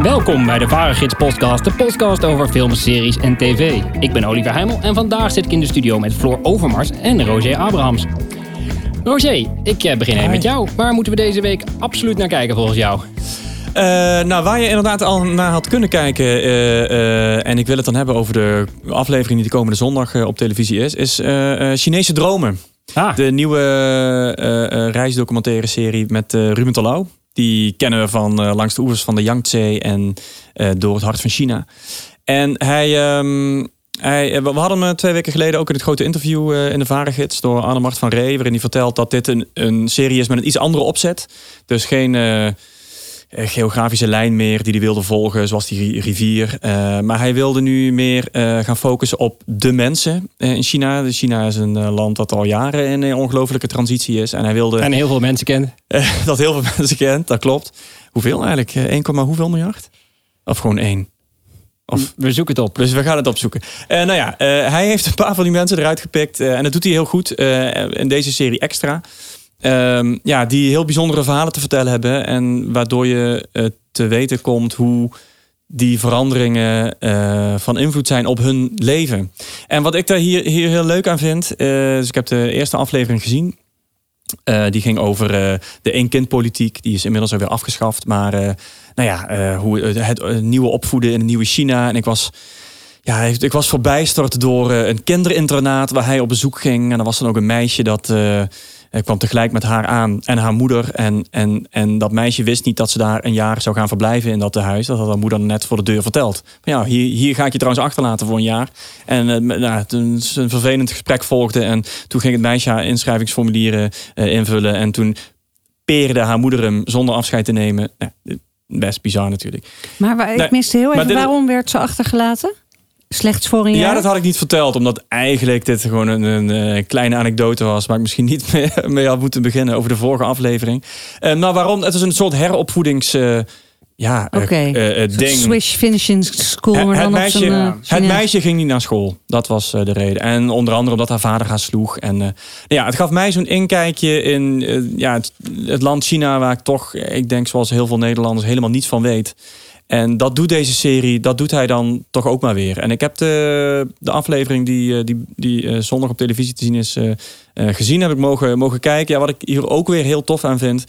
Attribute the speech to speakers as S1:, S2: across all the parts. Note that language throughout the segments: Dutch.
S1: Welkom bij de Varegids podcast, de podcast over films, series en tv. Ik ben Oliver Heimel en vandaag zit ik in de studio met Floor Overmars en Roger Abrahams. Roger, ik eh, begin even met jou. Waar moeten we deze week absoluut naar kijken volgens jou?
S2: Uh, nou, waar je inderdaad al naar had kunnen kijken, uh, uh, en ik wil het dan hebben over de aflevering die de komende zondag op televisie is, is Chinese Dromen.
S1: Ah.
S2: De nieuwe reisdocumentaire serie met Ruben Talau. Die kennen we van langs de oevers van de Yangtze en door het hart van China. En hij, um, hij, we hadden hem twee weken geleden ook in het grote interview in de Varegids door Annemart van Ree, waarin hij vertelt dat dit een, een serie is met een iets andere opzet. Dus geen eh, geografische lijn meer die hij wilde volgen, zoals die rivier. Uh, maar hij wilde nu meer uh, gaan focussen op de mensen in China. Dus China is een land dat al jaren in een ongelofelijke transitie is. En hij wilde.
S1: En heel veel mensen kent.
S2: dat heel veel mensen kent, dat klopt. Hoeveel eigenlijk? 1, hoeveel miljard? Of gewoon één?
S1: Of, we zoeken het op.
S2: Dus we gaan het opzoeken. Uh, nou ja, uh, hij heeft een paar van die mensen eruit gepikt. Uh, en dat doet hij heel goed in deze serie extra. Um, ja, die heel bijzondere verhalen te vertellen hebben. En waardoor je uh, te weten komt hoe die veranderingen uh, van invloed zijn op hun leven. En wat ik daar hier, hier heel leuk aan vind. Uh, dus ik heb de eerste aflevering gezien. die ging over de één-kind-politiek. Die is inmiddels alweer afgeschaft. Maar nou ja, hoe het nieuwe opvoeden in een nieuwe China. En ik was ja, ik was verbijsterd door een kinderinternaat waar hij op bezoek ging. En er was dan ook een meisje dat kwam tegelijk met haar aan en haar moeder. En, en, en dat meisje wist niet dat ze daar een jaar zou gaan verblijven in dat huis. Dat had haar moeder net voor de deur verteld. Maar ja, hier, hier ga ik je trouwens achterlaten voor een jaar. En uh, nou, toen een vervelend gesprek volgde. En toen ging het meisje haar inschrijvingsformulieren uh, invullen. En toen peerde haar moeder hem zonder afscheid te nemen. Nou, best bizar natuurlijk.
S3: Maar waar, ik miste heel even, waarom werd ze achtergelaten? Slechts voor een jaar?
S2: Ja, dat had ik niet verteld. Omdat eigenlijk dit gewoon een, een, een kleine anekdote was. Waar ik misschien niet mee, mee had moeten beginnen over de vorige aflevering. Uh, maar waarom? Het is een soort heropvoedings... Uh, ja,
S3: okay.
S2: uh, uh, ding.
S3: Swish finishing school. Maar
S2: het,
S3: dan
S2: meisje,
S3: op
S2: het meisje ging niet naar school. Dat was de reden. En onder andere omdat haar vader haar sloeg. En ja, het gaf mij zo'n inkijkje in ja, het, het land China. Waar ik toch, ik denk zoals heel veel Nederlanders, helemaal niets van weet. En dat doet deze serie, dat doet hij dan toch ook maar weer. En ik heb de, de aflevering die, die, die zondag op televisie te zien is uh, uh, gezien, heb ik mogen, mogen kijken. Ja, wat ik hier ook weer heel tof aan vind,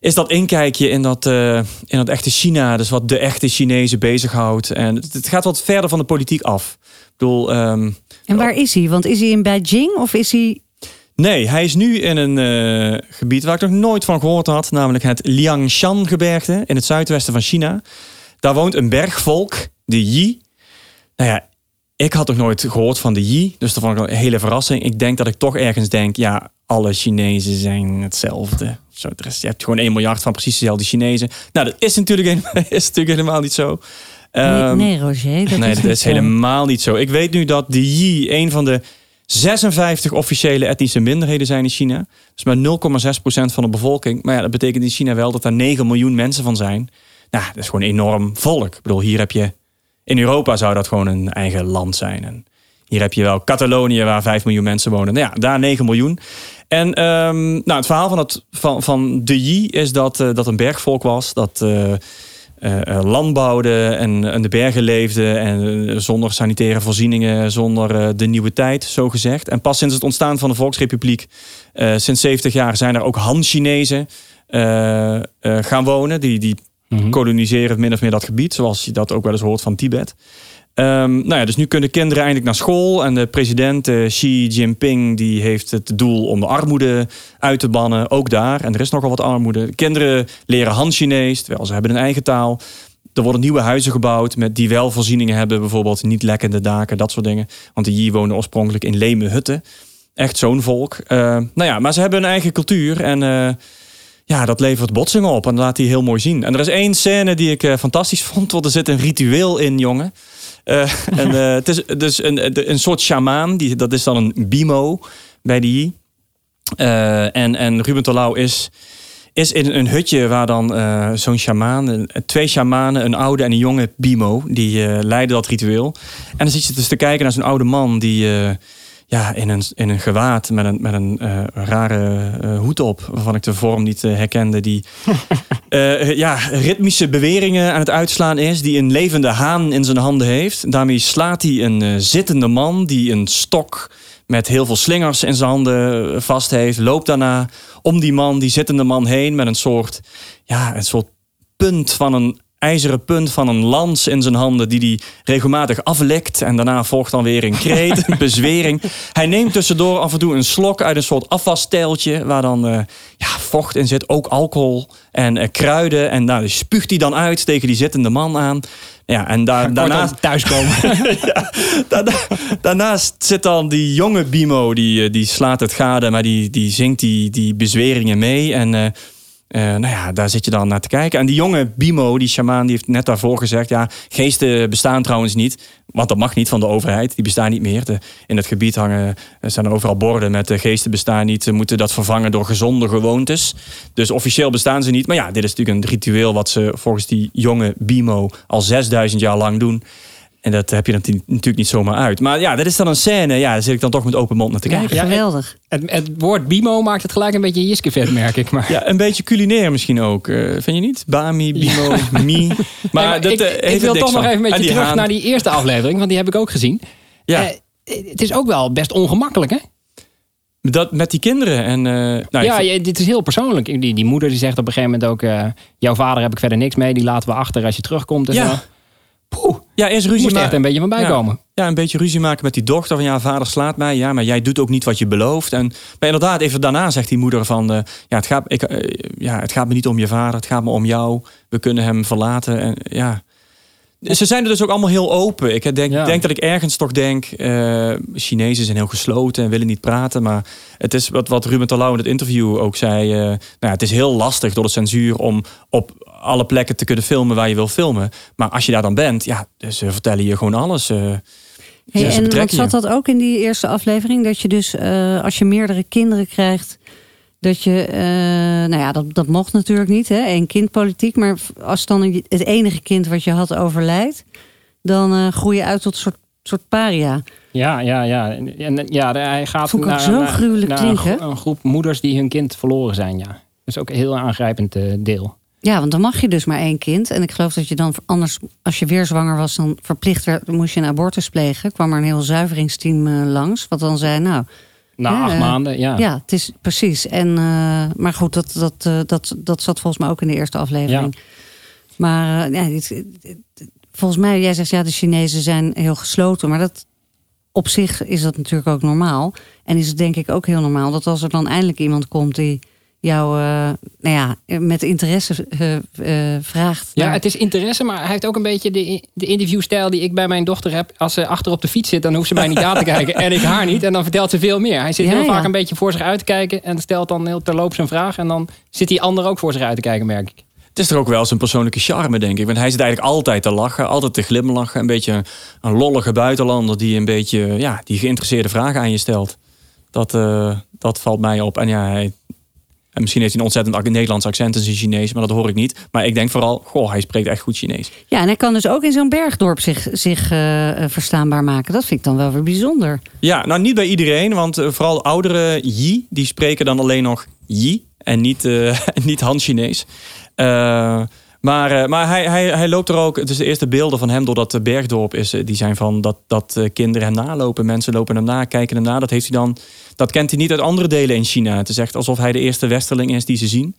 S2: is dat inkijkje in dat, uh, in dat echte China. Dus wat de echte Chinezen bezighoudt. En het, het gaat wat verder van de politiek af. Ik bedoel, um,
S3: en waar is hij? Want is hij in Beijing of is hij
S2: Nee, hij is nu in een uh, gebied waar ik nog nooit van gehoord had, namelijk het Liangshan-gebergte in het zuidwesten van China. Daar woont een bergvolk, de Yi. Nou ja, ik had nog nooit gehoord van de Yi, dus dat vond ik een hele verrassing. Ik denk dat ik toch ergens denk, ja, alle Chinezen zijn hetzelfde. Zo, je hebt gewoon 1 miljard van precies dezelfde Chinezen. Nou, dat is natuurlijk, helemaal, is natuurlijk helemaal niet zo.
S3: Um, nee, nee, Roger, dat
S2: nee,
S3: is,
S2: dat is
S3: zo.
S2: helemaal niet zo. Ik weet nu dat de Yi een van de 56 officiële etnische minderheden zijn in China. Dus maar 0,6% van de bevolking. Maar ja, dat betekent in China wel dat er 9 miljoen mensen van zijn. Nou, dat is gewoon enorm volk. Ik bedoel, hier heb je... In Europa zou dat gewoon een eigen land zijn. En hier heb je wel Catalonië, waar 5 miljoen mensen wonen. Nou ja, daar 9 miljoen. En um, nou, het verhaal van, het, van, van de Yi is dat uh, dat een bergvolk was. Dat uh, uh, land bouwde en in de bergen leefde. En zonder sanitaire voorzieningen, zonder de nieuwe tijd, zo gezegd. En pas sinds het ontstaan van de Volksrepubliek, sinds 70 jaar, zijn er ook Han-Chinezen gaan wonen. Die, die
S1: Mhm.
S2: koloniseren min of meer dat gebied, zoals je dat ook wel eens hoort van Tibet. Um, nou ja, dus nu kunnen kinderen eindelijk naar school. En de president uh, Xi Jinping die heeft het doel om de armoede uit te bannen. Ook daar. En er is nogal wat armoede. Kinderen leren Han-Chinees, terwijl ze hebben een eigen taal. Er worden nieuwe huizen gebouwd met die wel voorzieningen hebben. Bijvoorbeeld niet lekkende daken, dat soort dingen. Want de Yi wonen oorspronkelijk in leme hutten. Echt zo'n volk. Uh, nou ja, maar ze hebben een eigen cultuur. En uh, ja, dat levert botsingen op. En dat laat hij heel mooi zien. En er is één scène die ik uh, fantastisch vond. Want er zit een ritueel in, jongen. Uh, en uh, het is dus een, een soort shamaan. Die, dat is dan een bimo bij die. en, en Ruben Tolau is, is in een hutje waar dan zo'n shamaan, twee shamanen, een oude en een jonge Bimo, die leiden dat ritueel. En dan zit je dus te kijken naar zo'n oude man die ja, in, een, in een gewaad met een, met een uh, rare uh, hoed op, waarvan ik de vorm niet uh, herkende, die ja, ritmische beweringen aan het uitslaan is, die een levende haan in zijn handen heeft. Daarmee slaat hij een zittende man die een stok met heel veel slingers in zijn handen vast heeft, loopt daarna om die man, die zittende man heen met een soort, ja, een soort punt van een ijzeren punt van een lans in zijn handen die hij regelmatig aflekt. En daarna volgt dan weer een kreet, een bezwering. Hij neemt tussendoor af en toe een slok uit een soort afwasstijltje waar dan uh, ja, vocht in zit, ook alcohol en uh, kruiden. En daar spuugt hij dan uit tegen die zittende man aan. Ja, en daar, daarnaast
S1: thuiskomen.
S2: ja, daarna, daarnaast zit dan die jonge Bimo, die, eh, die slaat het gade, maar die, die zingt die, die bezweringen mee. En uh, nou ja, daar zit je dan naar te kijken. En die jonge Bimo, die shamaan, die heeft net daarvoor gezegd... ja, geesten bestaan trouwens niet. Want dat mag niet van de overheid. Die bestaan niet meer. In het gebied hangen, er zijn overal borden met... de geesten bestaan niet. Ze moeten dat vervangen door gezonde gewoontes. Dus officieel bestaan ze niet. Maar ja, dit is natuurlijk een ritueel... wat ze volgens die jonge Bimo al 6000 jaar lang doen... En dat heb je natuurlijk niet zomaar uit. Maar ja, dat is dan een scène. Ja, daar zit ik dan toch met open mond naar te kijken.
S3: Ja, geweldig.
S1: Het, het, woord bimo maakt het gelijk een beetje jiskevet, merk ik. Maar.
S2: Ja, een beetje culinair misschien ook. Uh, vind je niet? Bami, bimo, mi.
S1: Maar dat, ik, uh, ik wil toch nog even een beetje terug naar die eerste aflevering. Want die heb ik ook gezien. Ja. Uh, het is ook wel best ongemakkelijk, hè?
S2: Dat met die kinderen. En,
S1: nou, ja, vind... dit is heel persoonlijk. Die, die moeder die zegt op een gegeven moment ook... jouw vader heb ik verder niks mee. Die laten we achter als je terugkomt. En ja. Zo.
S2: Ja, eerst ruzie
S1: maken. echt een beetje van bijkomen.
S2: Ja, ja, een beetje ruzie maken met die dochter. Van ja, vader slaat mij. Ja, maar jij doet ook niet wat je belooft. En maar inderdaad, even daarna zegt die moeder van... Uh, ja, het gaat, ik, uh, ja, het gaat me niet om je vader. Het gaat me om jou. We kunnen hem verlaten. En ja... Ze zijn er dus ook allemaal heel open. Ik denk, denk dat ik ergens toch denk... Uh, Chinezen zijn heel gesloten en willen niet praten. Maar het is wat, wat Ruben Terlouw in het interview ook zei. Uh, nou ja, het is heel lastig door de censuur om op alle plekken te kunnen filmen waar je wil filmen. Maar als je daar dan bent, ja, ze vertellen je gewoon alles. Uh,
S3: hey, en wat zat dat ook in die eerste aflevering? Dat je dus als je meerdere kinderen krijgt dat je, uh, nou ja, dat, dat mocht natuurlijk niet, hè, één kindpolitiek. Maar als dan het enige kind wat je had overlijdt, dan uh, groei je uit tot een soort, soort paria.
S1: Ja, ja, ja. En, ja hij gaat
S3: Vond naar, zo gruwelijk naar,
S1: een, een, groep moeders die hun kind verloren zijn, ja. Dat is ook een heel aangrijpend uh, deel.
S3: Ja, want dan mag je dus maar één kind. En ik geloof dat je dan anders, als je weer zwanger was, dan verplicht werd, moest je een abortus plegen. Kwam er een heel zuiveringsteam langs. Wat dan zei, nou,
S1: na acht maanden, ja.
S3: Ja, het is precies. En, uh, maar goed, dat, dat, uh, dat, dat zat volgens mij ook in de eerste aflevering. Ja. Maar uh, ja, dit, volgens mij, jij zegt ja, de Chinezen zijn heel gesloten. Maar dat, op zich is dat natuurlijk ook normaal. En is het denk ik ook heel normaal dat als er dan eindelijk iemand komt die jou uh, nou ja, met interesse uh, uh, vraagt.
S1: Ja, het is interesse, maar hij heeft ook een beetje de, de interviewstijl die ik bij mijn dochter heb. Als ze achter op de fiets zit, dan hoeft ze mij niet aan te kijken en ik haar niet. En dan vertelt ze veel meer. Hij zit heel vaak een beetje voor zich uit te kijken en stelt dan heel terloops een vraag. En dan zit die ander ook voor zich uit te kijken, merk ik.
S2: Het is er ook wel zijn persoonlijke charme, denk ik. Want hij zit eigenlijk altijd te lachen, altijd te glimlachen. Een beetje een, een lollige buitenlander die een beetje ja, die geïnteresseerde vragen aan je stelt. Dat, dat valt mij op. En ja, hij en misschien heeft hij een ontzettend Nederlands accent in zijn Chinees, maar dat hoor ik niet. Maar ik denk vooral, goh, hij spreekt echt goed Chinees.
S3: Ja, en hij kan dus ook in zo'n bergdorp zich, zich uh, verstaanbaar maken. Dat vind ik dan wel weer bijzonder.
S2: Ja, nou niet bij iedereen, want uh, vooral oudere Yi, die spreken dan alleen nog Yi en niet, uh, niet Han-Chinees. Maar, uh, maar hij, hij, hij loopt er ook. Dus de eerste beelden van hem door dat bergdorp is, die zijn van dat, dat kinderen hem nalopen. Mensen lopen hem na, kijken hem na. Dat heeft hij dan dat kent hij niet uit andere delen in China. Het is echt alsof hij de eerste westerling is die ze zien.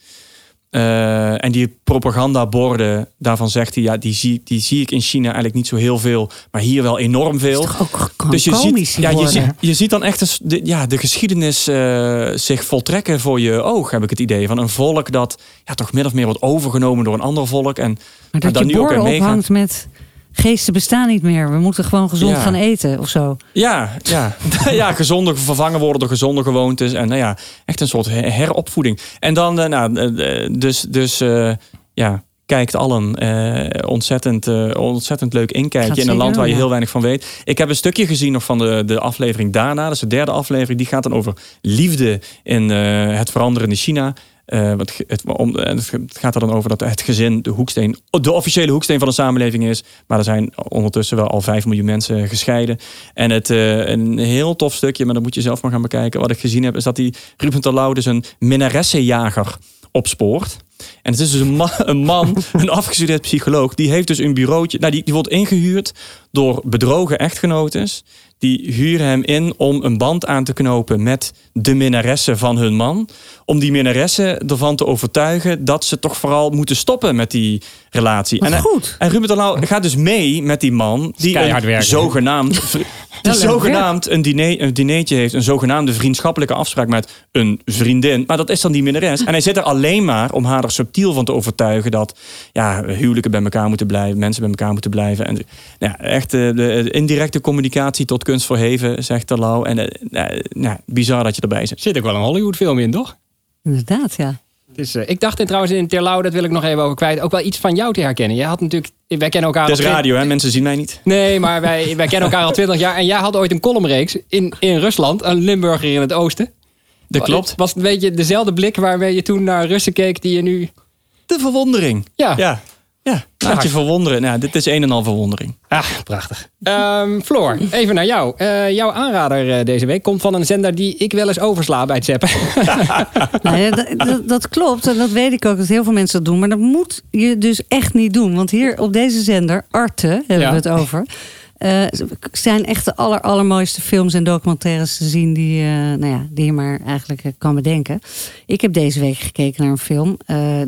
S2: Uh, en die propagandaborden, daarvan zegt hij, ja, die zie, die zie ik in China eigenlijk niet zo heel veel, maar hier wel enorm veel.
S3: Is ook dus je ziet,
S2: ja, je, ziet, je ziet dan echt de, ja, de geschiedenis uh, zich voltrekken voor je oog, heb ik het idee. Van een volk dat ja, toch min of meer wordt overgenomen door een ander volk. En,
S3: maar dat je nu ook ophangt met geesten bestaan niet meer. We moeten gewoon gezond gaan eten of zo.
S2: Ja, ja. ja, gezonder vervangen worden door gezonde gewoontes. En nou ja, echt een soort heropvoeding. En dan, uh, nou, uh, dus, dus uh, ja, kijkt allen. Eh, ontzettend, eh, ontzettend leuk inkijkje in een
S3: zeker
S2: land waar je heel weinig van weet. Ik heb een stukje gezien nog van de, de aflevering daarna. Dat is de derde aflevering. Die gaat dan over liefde in eh, het veranderende China. Eh, ge- het, om, het gaat er dan over dat het gezin de hoeksteen, de officiële hoeksteen van de samenleving is. Maar er zijn ondertussen wel al 5 miljoen mensen gescheiden. En het, eh, een heel tof stukje, maar dat moet je zelf maar gaan bekijken. Wat ik gezien heb, is dat die Ruben Terlouw dus een minnaressenjager opspoort. En het is dus een man, een, man, afgestudeerd psycholoog. Die heeft dus een bureautje. Nou, die, die wordt ingehuurd door bedrogen echtgenotes. Die huren hem in om een band aan te knopen met de minnaressen van hun man. Om die minnaressen ervan te overtuigen dat ze toch vooral moeten stoppen met die relatie.
S3: Wat
S2: en,
S3: goed.
S2: en Ruben Terlouw gaat dus mee met die man. Die een
S1: werken.
S2: zogenaamd, die
S3: leuk
S2: zogenaamd een, diner, een dinertje heeft. Een zogenaamde vriendschappelijke afspraak met een vriendin. Maar dat is dan die minnares. En hij zit er alleen maar om haar er subtiel van te overtuigen dat ja, huwelijken bij elkaar moeten blijven, mensen bij elkaar moeten blijven. En ja, echt eh, de, de indirecte communicatie tot kunst verheven, zegt Terlouw. En eh, eh, nou, bizar dat je erbij zit.
S1: Zit ook wel een Hollywood film in, toch?
S3: Inderdaad, ja.
S1: Dus, ik dacht in, trouwens in Terlouw, dat wil ik nog even over kwijt, ook wel iets van jou te herkennen. Jij had natuurlijk, wij kennen elkaar
S2: Het is radio, hè? Mensen zien mij niet.
S1: Nee, maar wij, wij kennen elkaar al twintig jaar. En jij had ooit een columnreeks in, in Rusland, een Limburger in het oosten.
S2: Dat klopt.
S1: Was het een beetje dezelfde blik waarmee je toen naar Russen keek die je nu...
S2: De verwondering.
S1: Ja.
S2: Ja. Ja, laat je verwonderen. Nou, dit is een en al verwondering.
S1: Ah, prachtig. Ehm, Floor, even naar jou. Eh, jouw aanrader eh, deze week komt van een zender die ik wel eens oversla bij het zappen.
S3: Nou ja, dat, dat, dat klopt en dat weet ik ook dat heel veel mensen dat doen. Maar dat moet je dus echt niet doen. Want hier op deze zender, Arte, hebben
S1: Ja.
S3: we het over. Eh, zijn echt de aller, allermooiste films en documentaires te zien die, eh, nou ja, die je maar eigenlijk eh, kan bedenken. Ik heb deze week gekeken naar een film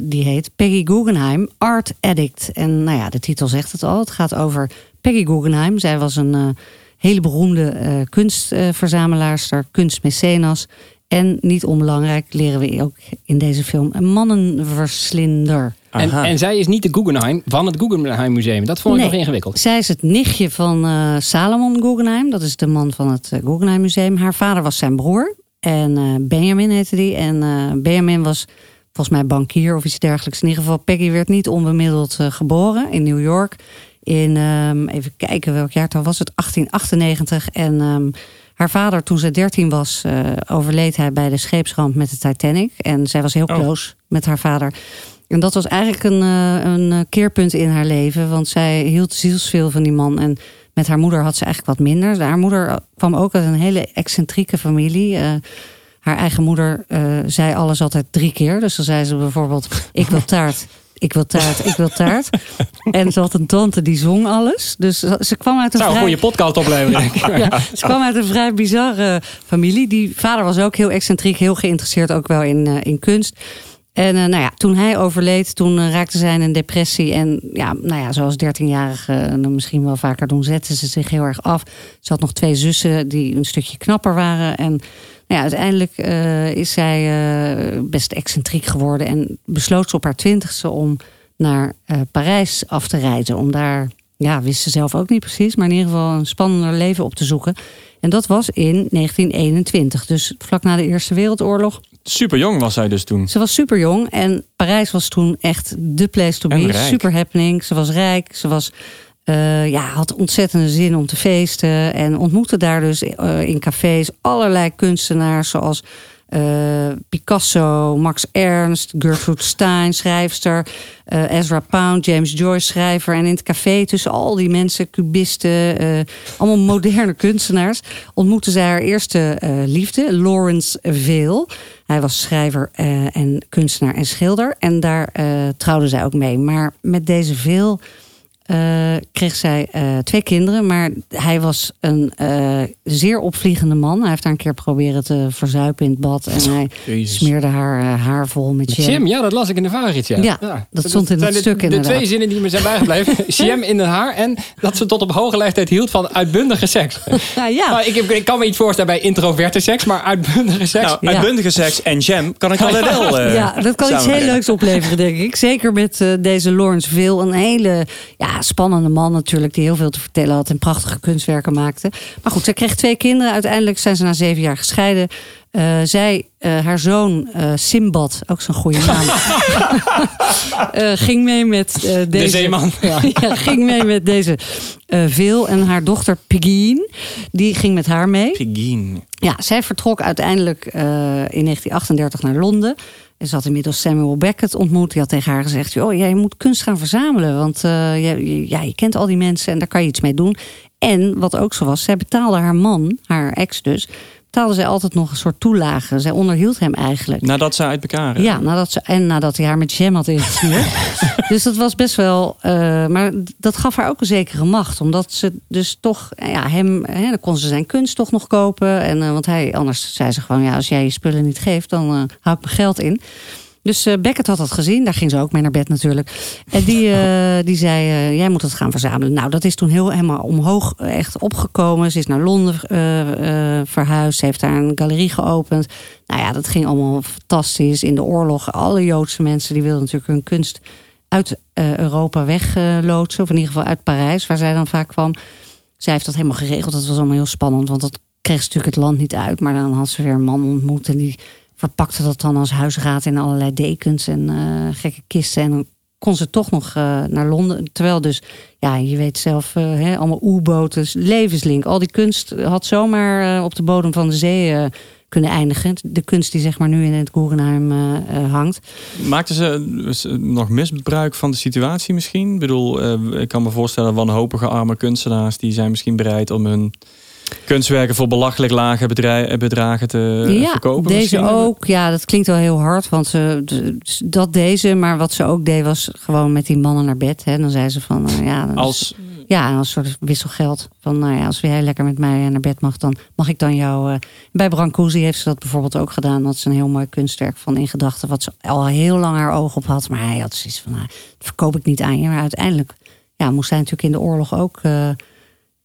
S3: die heet Peggy Guggenheim, Art Addict. En nou ja, de titel zegt het al. Het gaat over Peggy Guggenheim. Zij was een hele beroemde kunstverzamelaarster, kunstmecenas. En niet onbelangrijk leren we ook in deze film een mannenverslinder.
S1: En, en zij is niet de Guggenheim van het Guggenheim Museum. Dat vond ik
S3: Nee.
S1: nog ingewikkeld.
S3: Zij is het nichtje van eh, Salomon Guggenheim. Dat is de man van het eh, Guggenheim Museum. Haar vader was zijn broer. En eh, Benjamin heette die. En eh, Benjamin was volgens mij bankier of iets dergelijks. In ieder geval, Peggy werd niet onbemiddeld eh, geboren in New York. In, ehm, even kijken welk jaartal was het, 1898. En ehm, haar vader, toen ze 13 was, eh, overleed hij bij de scheepsramp met de Titanic. En zij was heel
S2: Oh.
S3: close met haar vader. En dat was eigenlijk een, eh, een eh, keerpunt in haar leven. Want zij hield zielsveel van die man. En met haar moeder had ze eigenlijk wat minder. Haar moeder kwam ook uit een hele excentrieke familie. Eh, haar eigen moeder eh, zei alles altijd drie keer. Dus dan zei ze bijvoorbeeld: Ik wil taart. Ik wil taart, ik wil taart. En ze had een tante die zong alles. Dus ze kwam uit een
S1: Zou een
S3: vrij...
S1: goede podcast opleveren.
S3: Ja, ze kwam uit een vrij bizarre familie. Die vader was ook heel excentriek, heel geïnteresseerd ook wel in, eh, in kunst. En eh, nou ja, toen hij overleed, toen eh, raakte zij in een depressie. En ja, nou ja, zoals 13-jarige eh, misschien wel vaker doen, zette ze zich heel erg af. Ze had nog twee zussen die een stukje knapper waren. En nou ja, uiteindelijk is zij best excentriek geworden. En besloot ze op haar twintigste om naar Parijs af te reizen. Om daar, ja, wist ze zelf ook niet precies, maar in ieder geval een spannender leven op te zoeken. En dat was in 1921, dus vlak na de Eerste Wereldoorlog.
S2: Super jong was zij dus toen.
S3: Ze was super jong en Parijs was toen echt de place to be. Super happening. Ze was rijk. Ze was, eh, ja, had ontzettende zin om te feesten. En ontmoette daar dus eh, in cafés allerlei kunstenaars zoals eh, Picasso, Max Ernst, Gertrude Stein, schrijfster, eh, Ezra Pound, James Joyce, schrijver. En in het café tussen al die mensen, cubisten, eh, allemaal moderne kunstenaars, ontmoette zij haar eerste liefde, Lawrence Vail. Hij was schrijver en kunstenaar en schilder. En daar eh, trouwde zij ook mee. Maar met deze Vail eh, kreeg zij eh, twee kinderen. Maar hij was een eh, zeer opvliegende man. Hij heeft haar een keer proberen te verzuipen in het bad. En hij
S2: Jezus.
S3: smeerde haar haar vol met jam.
S1: Ja, dat las ik in de Varagids. Ja.
S3: Ja, dat stond in het
S1: de-
S3: stuk
S1: De
S3: inderdaad.
S1: twee zinnen die me zijn bijgebleven. Jam in haar haar en dat ze tot op hoge leeftijd hield van uitbundige seks.
S3: Nou ja,
S1: Nou, ik, ik kan me iets voorstellen bij introverte seks, maar uitbundige seks.
S2: Nou,
S3: Ja.
S2: uitbundige seks en jam kan ik wel wel. eh,
S3: ja, dat kan iets heel leuks opleveren, denk ik. Zeker met eh, deze Lawrence Veel. Een hele ja, spannende man natuurlijk, die heel veel te vertellen had en prachtige kunstwerken maakte. Maar goed, zij kreeg twee kinderen. Uiteindelijk zijn ze na zeven jaar gescheiden. Eh, zij, eh, haar zoon eh, Simbad, ook zo'n goede naam, eh, ging mee met eh, deze.
S1: De zeeman. Ja.
S3: Ja, ging mee met deze eh Veel en haar dochter Pegeen, die ging met haar mee.
S2: Pigeen.
S3: Ja, zij vertrok uiteindelijk eh, in 1938 naar Londen. En ze had inmiddels Samuel Beckett ontmoet. Die had tegen haar gezegd: oh, jij moet kunst gaan verzamelen. Want eh, ja, je kent al die mensen en daar kan je iets mee doen. En wat ook zo was, zij betaalde haar man, haar ex dus, betaalde zij altijd nog een soort toelage. Zij onderhield hem eigenlijk.
S2: Nadat ze uit elkaar.
S3: Ja, nadat ze, en nadat hij haar met jam had ingestuurd. dus dat was best wel. eh, maar dat gaf haar ook een zekere macht. Omdat ze dus toch. eh, Ja, hem. Hè, dan kon ze zijn kunst toch nog kopen. En, eh, want hij, anders zei ze gewoon: ja, als jij je spullen niet geeft, dan eh hou ik mijn geld in. Dus eh, Beckett had dat gezien. Daar ging ze ook mee naar bed natuurlijk. En die, eh, die zei, eh, jij moet het gaan verzamelen. Nou, dat is toen heel helemaal omhoog echt opgekomen. Ze is naar Londen verhuisd. Ze heeft daar een galerie geopend. Nou ja, dat ging allemaal fantastisch. In de oorlog, alle Joodse mensen... die wilden natuurlijk hun kunst uit Europa wegloodsen. of in ieder geval uit Parijs, waar zij dan vaak kwam. Zij heeft dat helemaal geregeld. Dat was allemaal heel spannend. Want dat kreeg ze natuurlijk het land niet uit. Maar dan had ze weer een man ontmoet. En die verpakte dat dan als huisraad in allerlei dekens en eh, gekke kisten. En kon ze toch nog eh, naar Londen. Terwijl dus, ja, je weet zelf, eh, hè, allemaal oerboten, levenslink. Al die kunst had zomaar op de bodem van de zee kunnen eindigen. De kunst die zeg maar nu in het Guggenheim eh, hangt.
S2: Maakten ze nog misbruik van de situatie misschien? Ik bedoel, ik kan me voorstellen, wanhopige arme kunstenaars... die zijn misschien bereid om hun kunstwerken voor belachelijk lage bedragen te eh,
S3: ja,
S2: verkopen.
S3: deze
S2: misschien?
S3: ook. Ja, dat klinkt wel heel hard. Want ze, dat deze, maar wat ze ook deed was gewoon met die mannen naar bed. Hè. Dan zei ze van, eh, ja,
S2: Als,
S3: ja, als soort wisselgeld. Van, nou ja, als jij lekker met mij naar bed mag, dan mag ik dan jou... eh, Bij Brancusi heeft ze dat bijvoorbeeld ook gedaan. Dat ze een heel mooi kunstwerk van in gedachten... wat ze al heel lang haar oog op had. Maar hij had zoiets van, nou, dat verkoop ik niet aan je. Maar uiteindelijk ja, moest hij natuurlijk in de oorlog ook eh,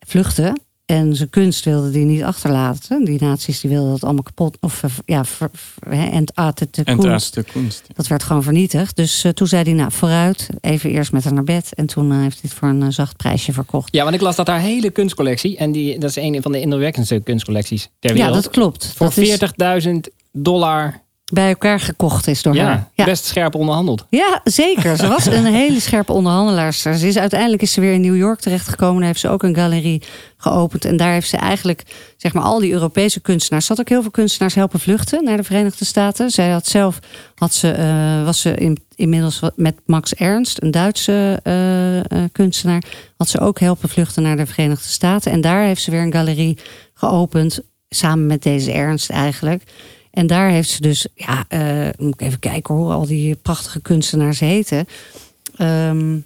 S3: vluchten. En zijn kunst wilde die niet achterlaten. Die nazi's die wilden dat allemaal kapot. Of eh, ja, ver, ver, hè, entaten de
S2: en
S3: kunst.
S2: de kunst.
S3: Dat werd gewoon vernietigd. Dus eh, toen zei hij, nou vooruit, even eerst met haar naar bed. En toen eh, heeft hij het voor een zacht prijsje verkocht.
S1: Ja, want ik las dat haar hele kunstcollectie... en die, dat is een van de indrukwekkendste kunstcollecties ter
S3: Ja, dat klopt.
S1: voor
S3: dat is
S1: 40.000 dollar
S3: bij elkaar gekocht is door
S1: ja,
S3: haar. Ja.
S1: best scherp onderhandeld.
S3: ja, zeker. Ze was een hele scherpe onderhandelaarster. Ze is, uiteindelijk is ze weer in New York terechtgekomen. Daar heeft ze ook een galerie geopend. En daar heeft ze eigenlijk, zeg maar, al die Europese kunstenaars... Ze had ook heel veel kunstenaars helpen vluchten naar de Verenigde Staten. Zij had zelf, had ze, eh, was ze in, inmiddels met Max Ernst, een Duitse eh, eh, kunstenaar... had ze ook helpen vluchten naar de Verenigde Staten. En daar heeft ze weer een galerie geopend, samen met deze Ernst eigenlijk... En daar heeft ze dus, ja, eh, moet ik even kijken hoe al die prachtige kunstenaars heten. Ehm,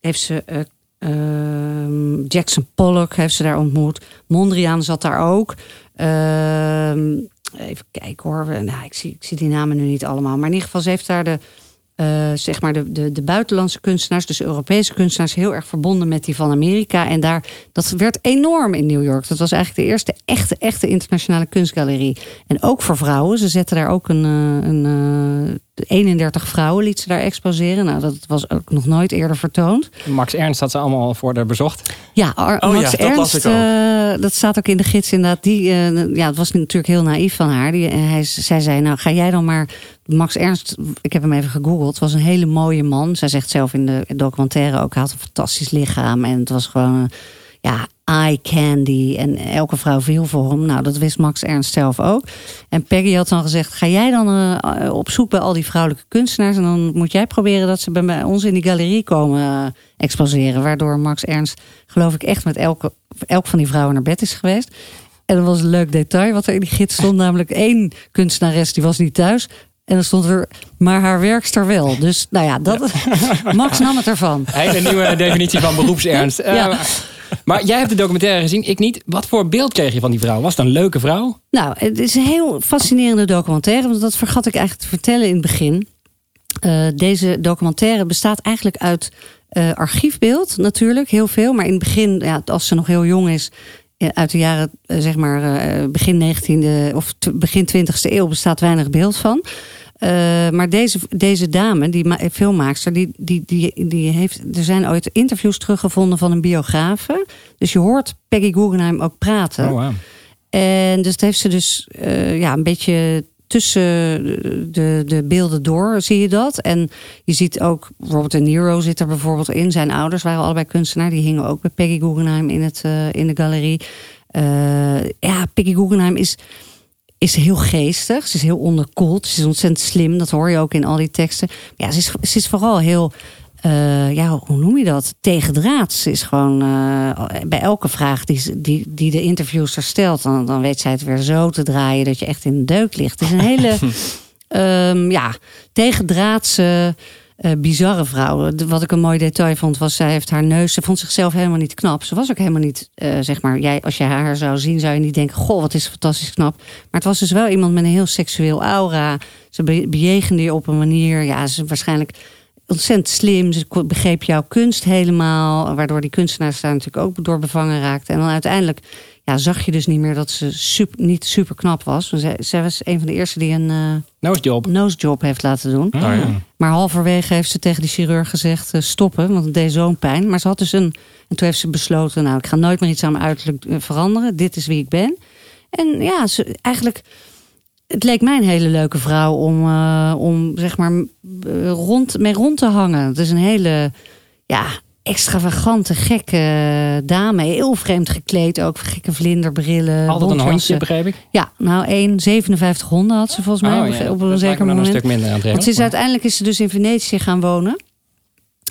S3: heeft ze eh, ehm, Jackson Pollock heeft ze daar ontmoet. Mondriaan zat daar ook. Ehm, even kijken hoor. Nou, ik, zie, ik zie die namen nu niet allemaal. Maar in ieder geval, ze heeft daar de, eh, zeg maar de, de, de buitenlandse kunstenaars, dus Europese kunstenaars, heel erg verbonden met die van Amerika. En daar, dat werd enorm in New York. Dat was eigenlijk de eerste echte, echte internationale kunstgalerie. En ook voor vrouwen. Ze zetten daar ook een, eh, een eh, 31 vrouwen liet ze daar exposeren. Nou, dat was ook nog nooit eerder vertoond.
S1: Max Ernst had ze allemaal voor de bezocht.
S3: Ja, Ar-
S2: Oh ja,
S3: Max
S2: dat las
S3: Ernst,
S2: ik ook.
S3: eh, dat staat ook in de gids inderdaad. Die, eh, ja, het was natuurlijk heel naïef van haar. Die, eh, hij, zij zei, nou ga jij dan maar... Max Ernst, ik heb hem even gegoogeld, was een hele mooie man. Zij zegt zelf in de documentaire ook, hij had een fantastisch lichaam. En het was gewoon, ja, eye candy. En elke vrouw viel voor hem. Nou, dat wist Max Ernst zelf ook. En Peggy had dan gezegd, ga jij dan eh, op zoek bij al die vrouwelijke kunstenaars... en dan moet jij proberen dat ze bij ons in die galerie komen eh, exposeren. Waardoor Max Ernst, geloof ik, echt met elke, elk van die vrouwen naar bed is geweest. En dat was een leuk detail wat er in die gids stond. namelijk één kunstenares, die was niet thuis. En dan stond er, maar haar werkster wel. Dus nou ja, dat, Max nam het ervan.
S1: Hele nieuwe definitie van beroepsernst. Eh,
S3: Ja.
S1: Maar jij hebt de documentaire gezien, ik niet. Wat voor beeld kreeg je van die vrouw? Was het een leuke vrouw?
S3: Nou, het is een heel fascinerende documentaire. Want dat vergat ik eigenlijk te vertellen in het begin. Eh, deze documentaire bestaat eigenlijk uit eh, archiefbeeld natuurlijk, heel veel. Maar in het begin, ja, als ze nog heel jong is, eh, uit de jaren, zeg maar, begin 19e of begin 20e eeuw bestaat weinig beeld van. Eh, maar deze, deze dame, die ma- filmmaakster, die, die, die, die heeft. Er zijn ooit interviews teruggevonden van een biografe. Dus je hoort Peggy Guggenheim ook praten.
S1: Oh, wow.
S3: En dus dat heeft ze dus eh, ja, een beetje tussen de, de beelden door zie je dat. En je ziet ook, Robert De Niro zit er bijvoorbeeld in. Zijn ouders waren allebei kunstenaar. Die hingen ook bij Peggy Guggenheim in, het, eh, in de galerie. Ja, Peggy Guggenheim is, is heel geestig. Ze is heel onderkoeld. Ze is ontzettend slim. Dat hoor je ook in al die teksten. Ja, ze is, ze is vooral heel eh, ja, hoe noem je dat? Tegendraads is gewoon uh, bij elke vraag die, die, die de interviewster stelt, dan, dan weet zij het weer zo te draaien dat je echt in de deuk ligt. Het is een hele um, ja, tegendraadse, uh, bizarre vrouw. Wat ik een mooi detail vond, was zij heeft haar neus, ze vond zichzelf helemaal niet knap. Ze was ook helemaal niet, zeg maar, jij, als je haar zou zien, zou je niet denken: Goh, wat is fantastisch knap. Maar het was dus wel iemand met een heel seksueel aura. Ze bejegende je op een manier, ja, ze waarschijnlijk ontzettend slim. Ze begreep jouw kunst helemaal. Waardoor die kunstenaars daar natuurlijk ook door bevangen raakten. En dan uiteindelijk ja, zag je dus niet meer dat ze super, niet super knap was. Zij, zij was een van de eerste die een uh,
S1: nosejob.
S3: nosejob heeft laten doen.
S1: Oh, ja.
S3: Maar halverwege heeft ze tegen die chirurg gezegd uh, stoppen. Want het deed zo'n pijn. Maar ze had dus een... En toen heeft ze besloten, nou ik ga nooit meer iets aan mijn uiterlijk eh, veranderen. Dit is wie ik ben. En ja, ze, eigenlijk het leek mij een hele leuke vrouw om, uh, om zeg maar rond, mee rond te hangen. Het is een hele ja, extravagante, gekke dame. Heel vreemd gekleed ook. Gekke vlinderbrillen.
S1: Altijd een hondje, begreep ik?
S3: Ja, nou, 1, 57 honden had ze volgens mij
S1: oh, ja.
S3: op een zeker moment.
S1: Een stuk minder aan het
S3: Want ze is, uiteindelijk is ze dus in Venetië gaan wonen.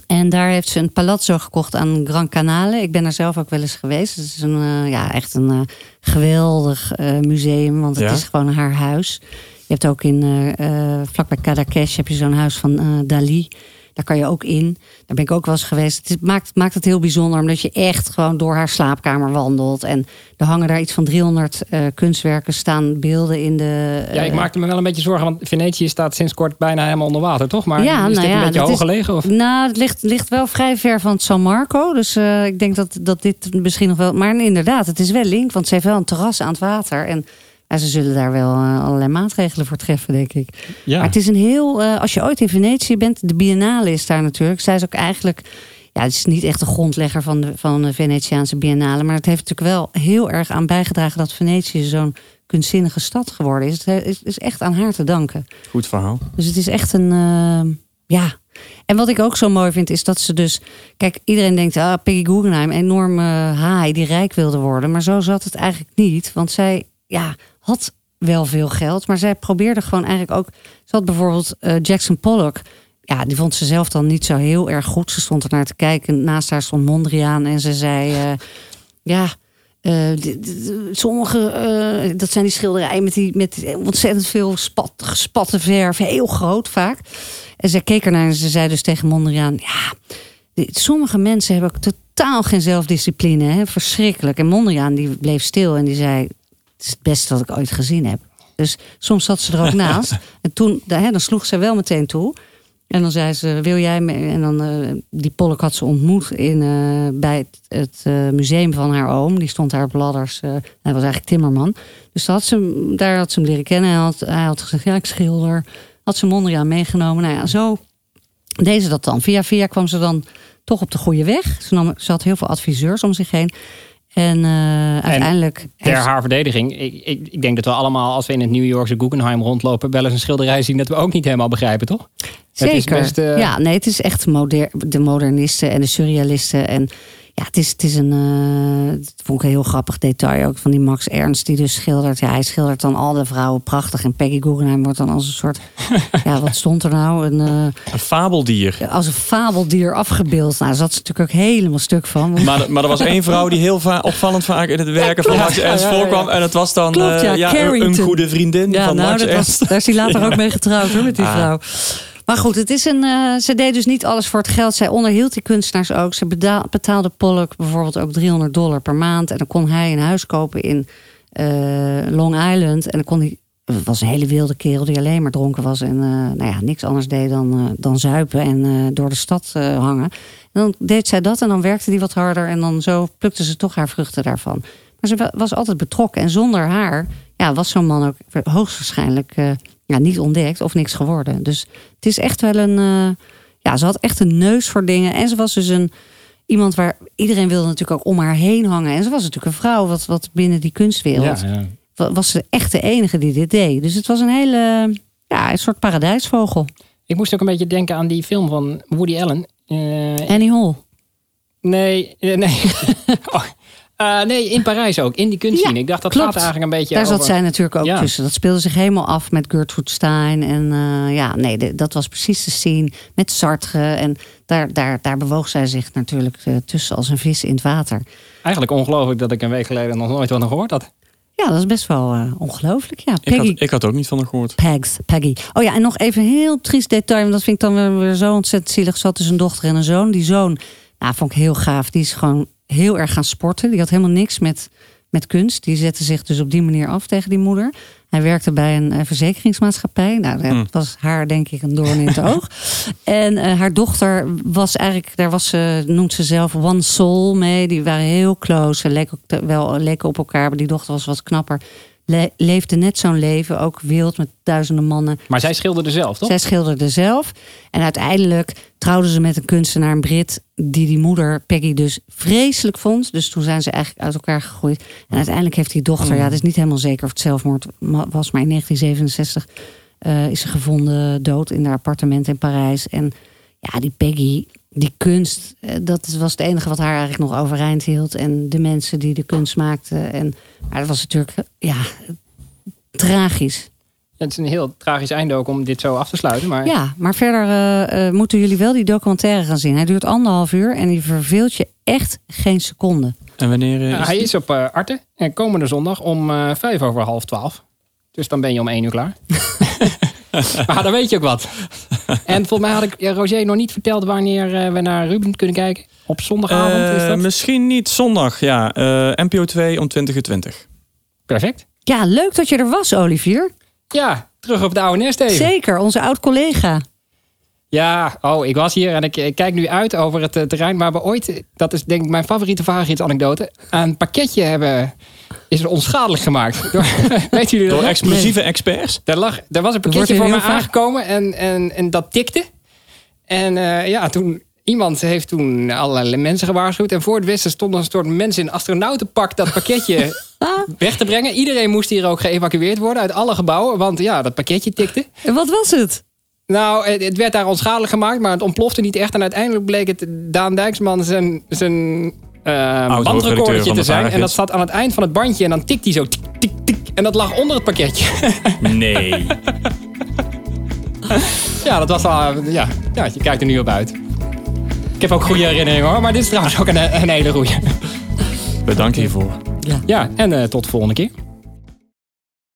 S3: En daar heeft ze een palazzo gekocht aan Gran Canale. Ik ben er zelf ook wel eens geweest. Het is een, uh, ja, echt een uh, geweldig uh, museum, want het
S2: Ja?
S3: is gewoon haar huis. Je hebt ook in, vlakbij Cadaqués heb je zo'n huis van Dali. Daar kan je ook in. Daar ben ik ook wel eens geweest. Het maakt, maakt het heel bijzonder, omdat je echt gewoon door haar slaapkamer wandelt. En er hangen daar iets van 300 eh, kunstwerken, staan beelden in de...
S1: Ja, ik
S3: eh,
S1: maakte me wel een beetje zorgen, want Venetië staat sinds kort bijna helemaal onder water, toch? Maar
S3: Ja,
S1: is
S3: nou
S1: dit
S3: ja,
S1: een beetje hoog gelegen? Of?
S3: Nou, het ligt, ligt wel vrij ver van San Marco. Dus eh, ik denk dat, dat dit misschien nog wel... Maar inderdaad, het is wel link, want ze heeft wel een terras aan het water. En ze zullen daar wel eh, allerlei maatregelen voor treffen, denk ik.
S1: Ja.
S3: Maar het is een heel... eh, als je ooit in Venetië bent, de Biennale is daar natuurlijk. Zij is ook eigenlijk... Ja, het is niet echt de grondlegger van de, van de Venetiaanse Biennale. Maar het heeft natuurlijk wel heel erg aan bijgedragen... dat Venetië zo'n kunstzinnige stad geworden is. Het is, is echt aan haar te danken.
S2: Goed verhaal.
S3: Dus het is echt een. eh, ja. En wat ik ook zo mooi vind, is dat ze dus. Kijk, iedereen denkt, ah, Peggy Guggenheim, enorme haai die rijk wilde worden. Maar zo zat het eigenlijk niet. Want zij ja, had wel veel geld. Maar zij probeerde gewoon eigenlijk ook. Ze had bijvoorbeeld eh, Jackson Pollock. Ja, die vond ze zelf dan niet zo heel erg goed. Ze stond er naar te kijken. Naast haar stond Mondriaan. En ze zei: eh, Ja, eh, sommige, dat zijn die schilderijen met, die, met ontzettend veel spat, gespatte verf, heel groot vaak. En zij keek ernaar en ze zei dus tegen Mondriaan: Ja, sommige mensen hebben totaal geen zelfdiscipline, hè? verschrikkelijk. En Mondriaan die bleef stil en die zei: is het beste wat ik ooit gezien heb. Dus soms zat ze er ook naast. En toen, hè, dan sloeg ze wel meteen toe. En dan zei ze, wil jij mee? En dan, eh, die Pollock had ze ontmoet in, eh, bij het, het eh, museum van haar oom. Die stond daar op ladders. hij was eigenlijk timmerman. Dus had ze, daar had ze hem leren kennen. Hij had, hij had gezegd, ja, ik schilder. Had ze Mondriaan meegenomen. Nou ja, zo deed ze dat dan. Via via kwam ze dan toch op de goede weg. Ze, nam, ze had heel veel adviseurs om zich heen. En eh, uiteindelijk...
S1: Ter
S3: heeft-
S1: haar verdediging, ik, ik, ik denk dat we allemaal, als we in het New Yorkse Guggenheim rondlopen, wel eens een schilderij zien dat we ook niet helemaal begrijpen, toch? Het is
S3: Zeker.
S1: best, eh,
S3: Ja, nee, het is echt moder de modernisten en de surrealisten. En ja, het is, het is een. eh, dat vond ik een heel grappig detail ook van die Max Ernst, die dus schildert. Ja, hij schildert dan al de vrouwen prachtig. En Peggy Guggenheim wordt dan als een soort. ja, wat stond er nou? Een, eh,
S2: Een fabeldier.
S3: als een fabeldier afgebeeld. Nou, daar zat ze natuurlijk ook helemaal stuk van. Want-
S2: Maar, maar er was één vrouw die heel va- opvallend vaak in het werken van Max Ernst voorkwam. En het was dan
S3: Klopt,
S2: eh,
S3: ja,
S2: een, een goede vriendin van
S3: nou,
S2: Max
S3: dat
S2: Ernst.
S3: daar is hij later ook mee getrouwd hoor, met die
S2: Ah.
S3: vrouw. Maar goed, het is een, eh, ze deed dus niet alles voor het geld. Zij onderhield die kunstenaars ook. Ze betaalde Pollock bijvoorbeeld ook 300 dollar per maand. En dan kon hij een huis kopen in eh, Long Island. En dan kon hij... Het was een hele wilde kerel die alleen maar dronken was. En eh, nou ja, niks anders deed dan, dan zuipen en door de stad hangen. En dan deed zij dat en dan werkte die wat harder. En dan zo plukte ze toch haar vruchten daarvan. Maar ze wa- was altijd betrokken. En zonder haar ja, was zo'n man ook hoogstwaarschijnlijk eh, ja, niet ontdekt of niks geworden. Dus het is echt wel een. eh, ja, ze had echt een neus voor dingen. En ze was dus een. iemand waar iedereen wilde natuurlijk ook om haar heen hangen. En ze was natuurlijk een vrouw wat, wat binnen die kunstwereld.
S1: Ja, ja.
S3: wa- Was ze echt de enige die dit deed. Dus het was een hele, ja, een soort paradijsvogel.
S1: Ik moest ook een beetje denken aan die film van Woody Allen. Eh,
S3: Annie Hall.
S1: nee, nee. Oh, eh, nee, in Parijs ook. In die kunstscene.
S3: Ja,
S1: ik dacht, dat
S3: klopt.
S1: gaat eigenlijk een beetje
S3: Daar zat zij natuurlijk ook
S1: Ja.
S3: tussen. Dat speelde zich helemaal af met Gertrude Stein. En eh, ja, nee, de- dat was precies de scene met Sartre. En daar, daar, daar bewoog zij zich natuurlijk eh, tussen als een vis in het water.
S1: Eigenlijk ongelooflijk dat ik een week geleden nog nooit wat gehoord had.
S3: Ja, dat is best wel eh, ongelooflijk. Ja,
S2: Ik
S3: Peggy,
S2: had, ik had ook niet van haar gehoord.
S3: Pegs, Peggy. Oh ja, en nog even een heel triest detail. Want dat vind ik dan weer, weer zo ontzettend zielig. Ze had dus een dochter en een zoon. Die zoon, nou, vond ik heel gaaf. Die is gewoon heel erg gaan sporten. Die had helemaal niks met, met kunst. Die zette zich dus op die manier af tegen die moeder. Hij werkte bij een eh, verzekeringsmaatschappij. Nou, dat
S2: Hmm.
S3: was haar denk ik een doorn in het oog. En eh, haar dochter was eigenlijk, daar was ze, noemt ze zelf One Soul mee. Die waren heel close. Ze leken wel leken op elkaar, maar die dochter was wat knapper. Le- leefde net zo'n leven, ook wild met duizenden mannen.
S1: Maar zij schilderde zelf, toch?
S3: Zij schilderde zelf. En uiteindelijk trouwde ze met een kunstenaar, een Brit, die die moeder Peggy dus vreselijk vond. Dus toen zijn ze eigenlijk uit elkaar gegroeid. En uiteindelijk heeft die dochter, ja, het is niet helemaal zeker of het zelfmoord was, maar in 1967 eh, is ze gevonden dood in haar appartement in Parijs. En ja, die Peggy, die kunst, eh, dat was het enige wat haar eigenlijk nog overeind hield. En de mensen die de kunst maakten. En, maar dat was natuurlijk, ja, tragisch.
S1: Het is een heel tragisch einde ook om dit zo af te sluiten. Maar
S3: Ja, maar verder eh, eh, moeten jullie wel die documentaire gaan zien. Hij duurt anderhalf uur en die verveelt je echt geen seconde.
S2: En wanneer
S1: Ja,
S2: is
S1: hij
S2: die?
S1: is op eh Arte. En komende zondag om eh, vijf over half twaalf. Dus dan ben je om één uur klaar. maar dan weet je ook wat. En volgens mij had ik ja, Roger nog niet verteld wanneer eh, we naar Ruben kunnen kijken. Op zondagavond is
S2: Eh,
S1: dat?
S2: misschien niet zondag, ja. Eh, NPO 2 om 2020.
S1: Perfect.
S3: Ja, leuk dat je er was, Olivier.
S1: Ja, terug op de oude nest even.
S3: Zeker, onze oud-collega.
S1: Ja, oh, ik was hier en ik, ik kijk nu uit over het terrein waar we ooit, dat is denk ik mijn favoriete vaargidsanekdote, een pakketje hebben, is er onschadelijk gemaakt. Door, weet jullie dat?
S2: Door explosieve experts.
S1: Er, lag, er was een pakketje voor me
S3: vaak-
S1: aangekomen en, en, en dat tikte. En eh, ja, toen, iemand heeft toen allerlei mensen gewaarschuwd. En voor het wisten stonden een soort mensen in astronautenpak dat pakketje weg te brengen. Iedereen moest hier ook geëvacueerd worden uit alle gebouwen. Want ja, dat pakketje tikte.
S3: En wat was het?
S1: Nou, het, het werd daar onschadelijk gemaakt, maar het ontplofte niet echt. En uiteindelijk bleek het Daan Dijksman zijn, zijn eh bandrecordertje
S2: van
S1: te zijn. En dat zat aan het eind van het bandje. En dan tikt hij zo tik, tik, tik. En dat lag onder het pakketje.
S2: Nee.
S1: Ja, dat was al. Ja, ja, je kijkt er nu op uit. Ik heb ook goede herinneringen hoor, maar dit is trouwens ook een, een hele goede.
S2: Bedankt hiervoor.
S1: Ja, en eh, tot de volgende keer.